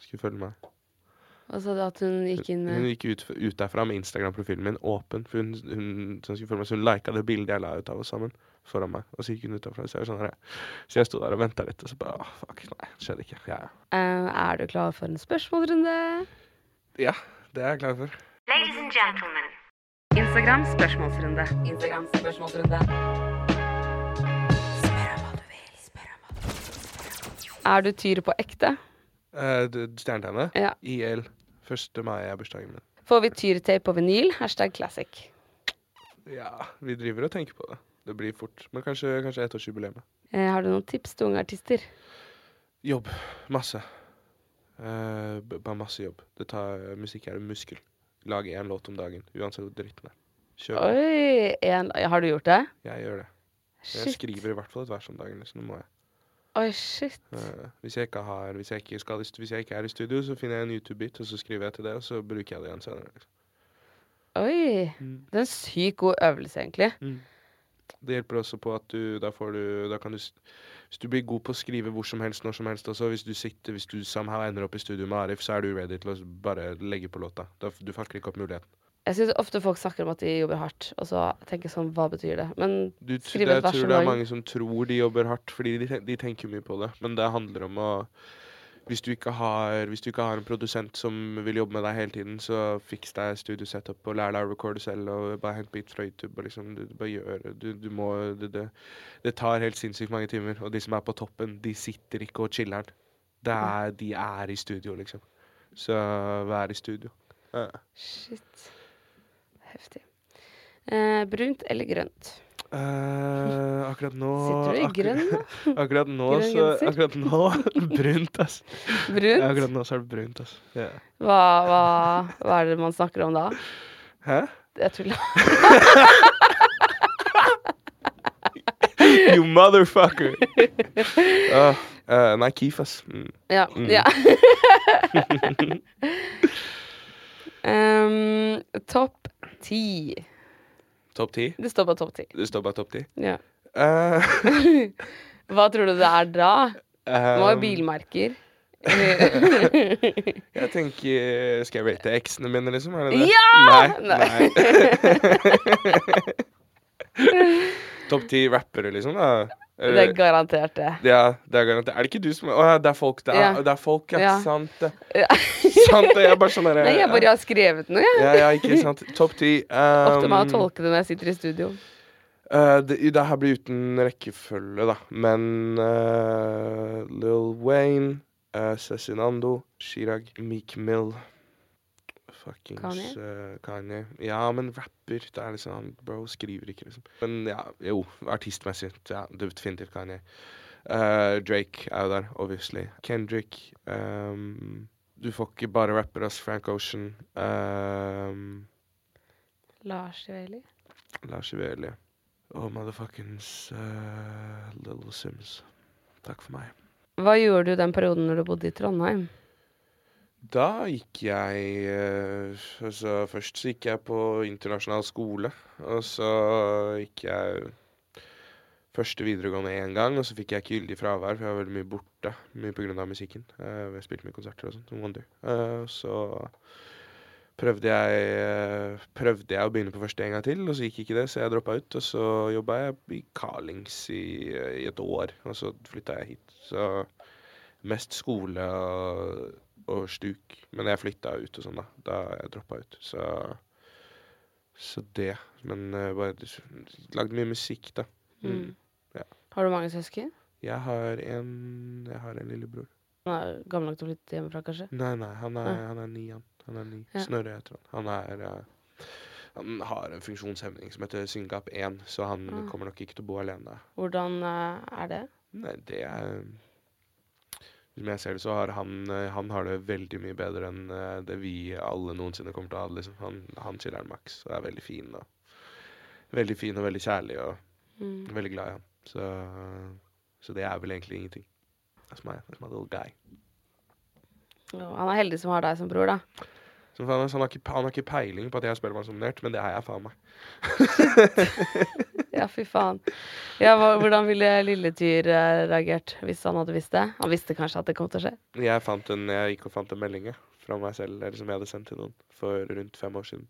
Skulle følge meg. Og så at hun gikk inn med Hun gikk ut, ut derfra med Instagram-profilen min åpen. For hun, hun, så hun skulle følge meg, så hun lika det bildet jeg la ut av oss sammen foran meg. Og så gikk hun ut derfra. Så jeg, sånn, så jeg sto der og venta litt, og så bare Å, fuck, nei, skjedde ikke. Ja, ja. Uh, Er du klar for en spørsmålsrunde? ja, det er jeg klar for. Ladies and gentlemen, Instagram spørsmålsrunde. Instagram spørsmålsrunde. Spør om hva du vil. Spør om hva du vil. Er du tyr på ekte? Uh, Stjernetegnet? Ja. IL. 1. mai er bursdagen min. Får vi tyrtape på vinyl? Hashtag classic. Ja, vi driver og tenker på det. Det blir fort. Men kanskje, kanskje ettårsjubileet. Uh, har du noen tips til unge artister? Jobb. Masse. Uh, bare masse jobb. Det tar, musikk er en muskel. Lag én låt om dagen, uansett hvor dritten er. Kjør. Oi! En, har du gjort det? Jeg gjør det. Shit. Jeg skriver i hvert fall et vers om dagen. Liksom. Det må jeg. Oi, shit. Uh, hvis, jeg har, hvis, jeg ikke skal, hvis jeg ikke er i studio, så finner jeg en YouTube-bit, og så skriver jeg til det, og så bruker jeg det igjen senere. Liksom. Oi. Mm. Det er en sykt god øvelse, egentlig. Det hjelper også på at du da får du Da kan du Hvis du blir god på å skrive hvor som helst, når som helst også, hvis du sitter Hvis du somehow ender opp i studio med Arif, så er du ready til å bare legge på låta. Du fakker ikke opp muligheten. Jeg syns ofte folk snakker om at de jobber hardt, og så tenker jeg sånn, hva betyr det? Men Du, Skrive et vers jeg tror det er mange som tror de jobber hardt, fordi de, de tenker mye på det. Men det handler om å hvis du, har, hvis du ikke har en produsent som vil jobbe med deg hele tiden, så fiks deg studiosetup og lær deg å recorde selv og bare hent beat fra YouTube. Og liksom, du, bare gjør du, du må, det, det, det tar helt sinnssykt mange timer, og de som er på toppen, de sitter ikke og chiller'n. Er, de er i studio, liksom. Så vær i studio. Ja. shit. Heftig. Eh, brunt eller grønt? Eh, akkurat nå Sitter du i grønn, da? [LAUGHS] Akkurat nå, Grønn så? Akkurat nå [LAUGHS] brunt, ass. Ja, Brunt? akkurat nå så er det brunt, ass. Yeah. Hva, hva, hva er det man snakker om da? Hæ? Jeg tuller. [LAUGHS] You motherfucker! Uh, uh, nei, Keef, ass. Mm. Ja. Mm. ja. um, topp ti. Topp ti? Det står bare topp ti. Det står bare topp ti. Ja. Uh, [LAUGHS] Hva tror du det er da? Um, må jo bilmerker. [LAUGHS] Jeg tenker Skal jeg rate eksene mine, liksom? Er det det? Ja! Nei. nei. [LAUGHS] Topp ti rappere, liksom? da? Det er garantert det. Ja, det er garantert. Er det ikke du som Å ja, det er folk, det er, Ja. det er folk, ja. Ja. Sant det. Ja. Sant det. Jeg er bare sånn derre Nei, jeg bare har skrevet noe, jeg. Ja, ja, ikke sant. Topp ti. [LAUGHS] Ofte må jeg Um, tolke det når jeg sitter i studio. Uh, det, det her blir uten rekkefølge, da. Men uh, Lil Wayne uh, Cezinando, Chirag, Meek Mill Fuckings Kanye? eh, Kanye. Ja, men rapper Det er liksom han Bro skriver ikke, liksom. Men ja, jo, artistmessig. Ja, definitivt Kanye. Uh, Drake er jo der, obviously. Kendrick. Um, du får ikke bare rapper, oss, Frank Ocean. Um, Lars Iveli. Lars Iveli. Og motherfuckings uh, Little Sims. Takk for meg. Hva gjorde du den perioden når du bodde i Trondheim? Da gikk jeg eh, Altså, først så gikk jeg på internasjonal skole. Og så gikk jeg første videregående én gang, og så fikk jeg ikke gyldig fravær, for jeg var veldig mye borte. Mye av musikken. Uh, jeg spilte mye konserter og sånt. som Wonder. Eh, så prøvde jeg, eh, prøvde jeg å begynne på første en gang til, og så gikk ikke det, så jeg droppa ut. Og så jobba jeg i Carlings i, i et år, og så flytta jeg hit. Så mest skole og, og stuk. Men jeg flytta ut og sånn, da. Da jeg droppa ut. Så, så det. Men uh, bare lagde mye musikk, da. Mm. Ja. Har du mange søsken? Jeg har en Jeg har en lillebror. Han er gammel nok til å flytte hjemmefra, kanskje? Nei, nei, han er, Ja. han er ni, han. Han er ni. Ja. Snorre heter han. Han er uh, Han har en funksjonshemning som heter Syngap 1, så han Ah. kommer nok ikke til å bo alene. Hvordan uh, er det? Nei, det er Som jeg ser det, så har han, eh, han har det veldig mye bedre enn eh, det vi alle noensinne kommer til å ha det. Liksom. Han, han chiller'n maks og er veldig fin. Og veldig fin og veldig kjærlig og Mm. veldig glad i han. Så, så det er vel egentlig ingenting. That's my, that's my little guy. Ja, han er heldig som har deg som bror, da. Så faen, han, har ikke, han har ikke peiling på at jeg er Spellemannsnominert, men det er jeg faen meg. [LAUGHS] Ja, fy faen. Ja, hvordan ville Lilletyr eh, reagert hvis han hadde visst det? Han visste kanskje at det kom til å skje? Jeg, fant en, jeg gikk og fant en melding fra meg selv eller som jeg hadde sendt til noen for rundt fem år siden.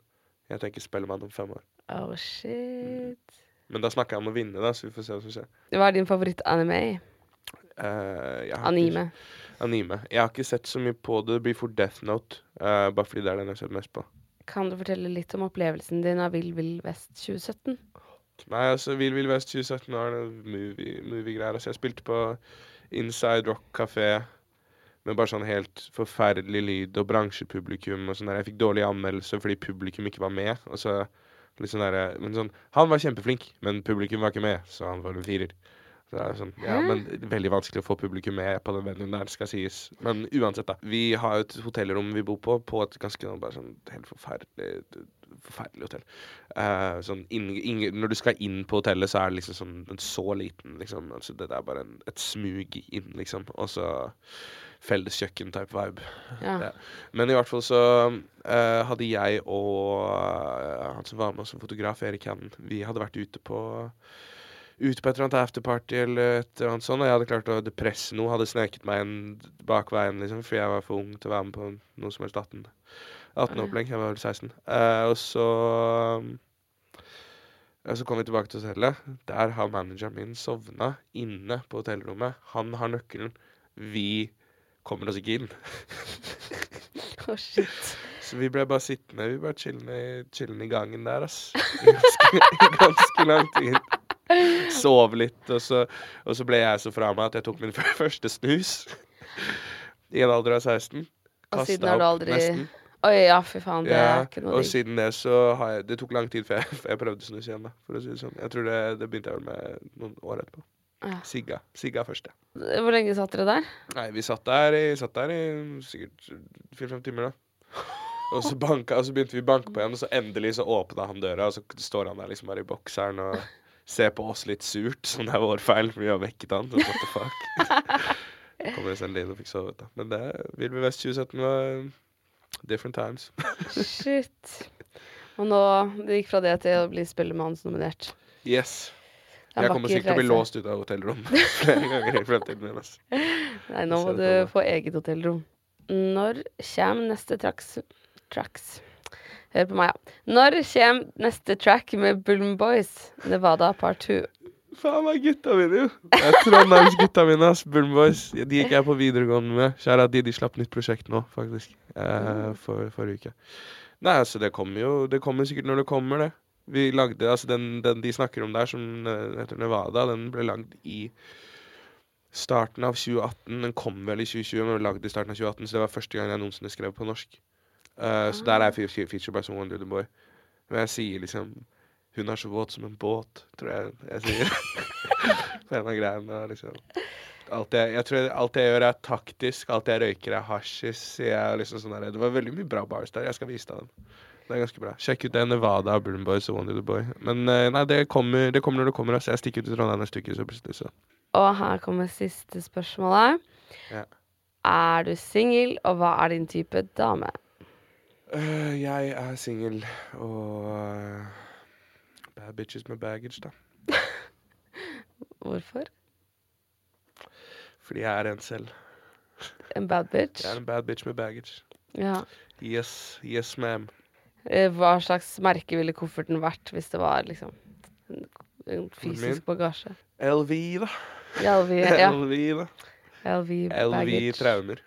Jeg tenker Spellemann om fem år. Oh, shit. Men da snakker jeg om å vinne, da, så vi får se hva som skjer. Hva er din favoritt-anime? Uh, Anime. Ikke, anime. Jeg har ikke sett så mye på det. Det blir for Death Note, uh, bare fordi det er den jeg har sett mest på. Kan du fortelle litt om opplevelsen din av Vill Vill Vest 2017? Nei, altså, Vill Vill Vest 2017 var movie- movie-greier. altså, jeg spilte på Inside Rock Café med bare sånn helt forferdelig lyd og bransjepublikum og sånn der. Jeg fikk dårlige anmeldelser fordi publikum ikke var med. Og så litt sånn derre Men sånn Han var kjempeflink, men publikum var ikke med, så han var en firer. Så det er sånn, ja, men Veldig vanskelig å få publikum med på den venuen der, skal sies. Men uansett, da. Vi har jo et hotellrom vi bor på, på et ganske sånn, bare sånn helt forferdelig Forferdelig hotell. Uh, sånn inn, inn, når du skal inn på hotellet, så er det liksom sånn så liten liksom, altså Det er bare en, et smug inn, liksom. Og så felles kjøkken-type vibe. Ja. Ja. Men i hvert fall så uh, hadde jeg og uh, han som var med oss som fotograf, Erik Hannen, vi hadde vært ute på Ute på et eller annet afterparty eller et eller annet sånt, og jeg hadde klart å depresse noe. Hadde sneket meg inn bak veien, liksom, fordi jeg var for ung til å være med på noe som helst 18. 18-opplegg. Jeg var vel 16. Uh, og så og så kom vi tilbake til hotellet. Der har manageren min sovna inne på hotellrommet. Han har nøkkelen. Vi kommer oss ikke inn. [LAUGHS] Oh, shit. Så vi ble bare sittende Vi bare chillende, chillende i gangen der, ass. Ganske, ganske lang tid. [LAUGHS] Sov litt, og så, og så ble jeg så fra meg at jeg tok min [LAUGHS] første snus. I en alder av 16. Og Kastet siden har du aldri nesten. Oi, ja, fy faen. Det er ikke noe og siden det så har jeg Det tok lang tid før jeg, [LAUGHS] jeg prøvde snus igjen, da, for å si det sånn. Jeg tror det, det begynte jeg vel med noen år etterpå. Ja. Sigga. Sigga først, ja. Hvor lenge satt dere der? Nei, vi satt der i, satt der i sikkert fire-fem timer, da. Og så, banka, og så begynte vi å banke på igjen, og så endelig så åpna han døra, og så står han der liksom bare i bokseren og ser på oss litt surt, [LAUGHS] som det er vår feil, for vi har vekket han. Så what the fuck. [LAUGHS] Kommer selv inn og fikk sovet, da. Men det vil vi Vest 2017 var different times. Shit. Og nå Det gikk fra det til å bli Spellemannsnominert. Yes. Jeg kommer sikkert til å bli låst ut av hotellrom [LAUGHS] flere ganger i fremtiden. Altså. Nei, nå må du få eget hotellrom. Når kommer neste tracks Tracks Hør på meg, ja. Når kommer neste track med Bullen Boys? Nevada part 2. Faen meg gutta mine, jo. Det er Trondheims gutta mine, ass. Bullen Boys. De gikk jeg på videregående med. Kjære de, de slapp nytt prosjekt nå, faktisk. Eh, for forrige uke. Nei, altså, det kommer jo Det kommer sikkert når det kommer, det. Vi lagde Altså, den, den de snakker om der, som eh, heter Nevada, den ble lagd i starten av 2018. Den kom vel i 2020, men ble lagd i starten av 2018, så det var første gang jeg noensinne skrev på norsk. Eh, Så der er jeg fe- feature by som Wonder the Boy. Men jeg sier liksom Hun er så våt som en båt, tror jeg jeg sier. [LAUGHS] på en av greiene. Liksom. Alt jeg, jeg tror alt jeg gjør, er taktisk. Alt jeg røyker, er hasjis. Liksom sånn det var veldig mye bra bars der. Jeg skal vise deg dem. Det er ganske bra. Sjekk ut det. Nevada av Burn Boys og Wonder the Boy. Men eh, nei, det kommer, det kommer når det kommer. Altså. Jeg stikker ut i Trondheim neste uke, så plutselig så Og her kommer siste spørsmålet. Ja. Er du singel, og hva er din type dame? Øh, jeg er singel og uh, Bad bitches med baggage, da. [LAUGHS] Hvorfor? Fordi jeg er en selv. En bad bitch? Jeg er en bad bitch med baggage. Ja. Yes, yes ma'am. Eh, Hva slags merke ville kofferten vært hvis det var liksom en, en Min? fysisk bagasje? LV, da. LV, ja. LV, [LAUGHS] da. LV LV traumer.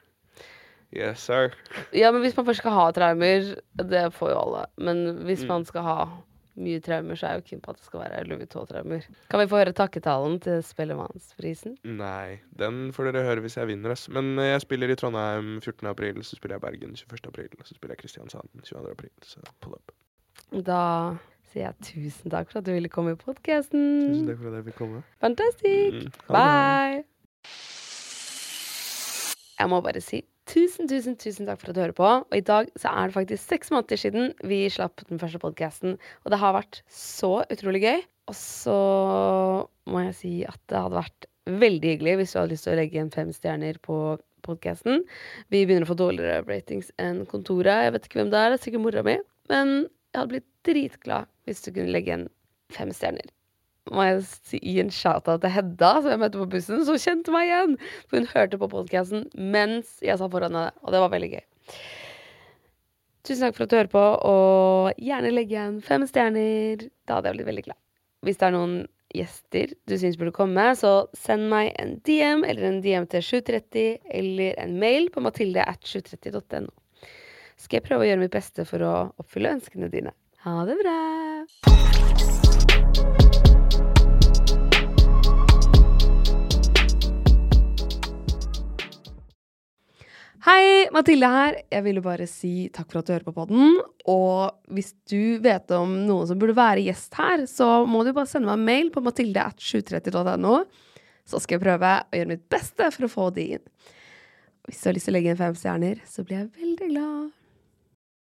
Yes, sir. Ja, men hvis man først skal ha traumer, det får jo alle. Men hvis Mm. man skal ha mye traumer, så er jeg jo keen på at det skal være Louis Vuitton-traumer. Kan vi få høre takketalen til Spellemannsprisen? Nei, den får dere høre hvis jeg vinner, ass. Men øh, jeg spiller i Trondheim 14. april, så spiller jeg Bergen 21. april, så spiller jeg Kristiansand 22. april, så pull up. Da sier jeg tusen takk for at du ville komme i podkasten. Tusen takk for at jeg fikk komme. Fantastisk. Mm. Bye. Jeg må bare si tusen, tusen, tusen takk for at du hører på. Og i dag så er det faktisk seks måneder siden vi slapp den første podkasten. Og det har vært så utrolig gøy. Og så må jeg si at det hadde vært veldig hyggelig hvis du hadde lyst til å legge igjen fem stjerner på podkasten. Vi begynner å få dårligere ratings enn Kontoret. Jeg vet ikke hvem det er, det er sikkert mora mi. Men jeg hadde blitt dritglad hvis du kunne legge igjen fem stjerner må jeg gi en shout-out til Hedda, som jeg møtte på bussen, som kjente meg igjen. For hun hørte på podkasten mens jeg sa foran henne, og det var veldig gøy. Tusen takk for at du hører på, og gjerne legg igjen fem stjerner. Da hadde jeg blitt veldig glad. Hvis det er noen gjester du syns burde komme, så send meg en DM eller en DM til 730 eller en mail på mathilde at 730.no. Skal jeg prøve å gjøre mitt beste for å oppfylle ønskene dine. Ha det bra! Hei, Mathilde her. Jeg ville bare si takk for at du hører på podden. Og hvis du vet om noen som burde være gjest her, så må du bare sende meg en mail på mathilde.730.no. Så skal jeg prøve å gjøre mitt beste for å få de inn. Hvis du har lyst til å legge inn fem stjerner, så blir jeg veldig glad.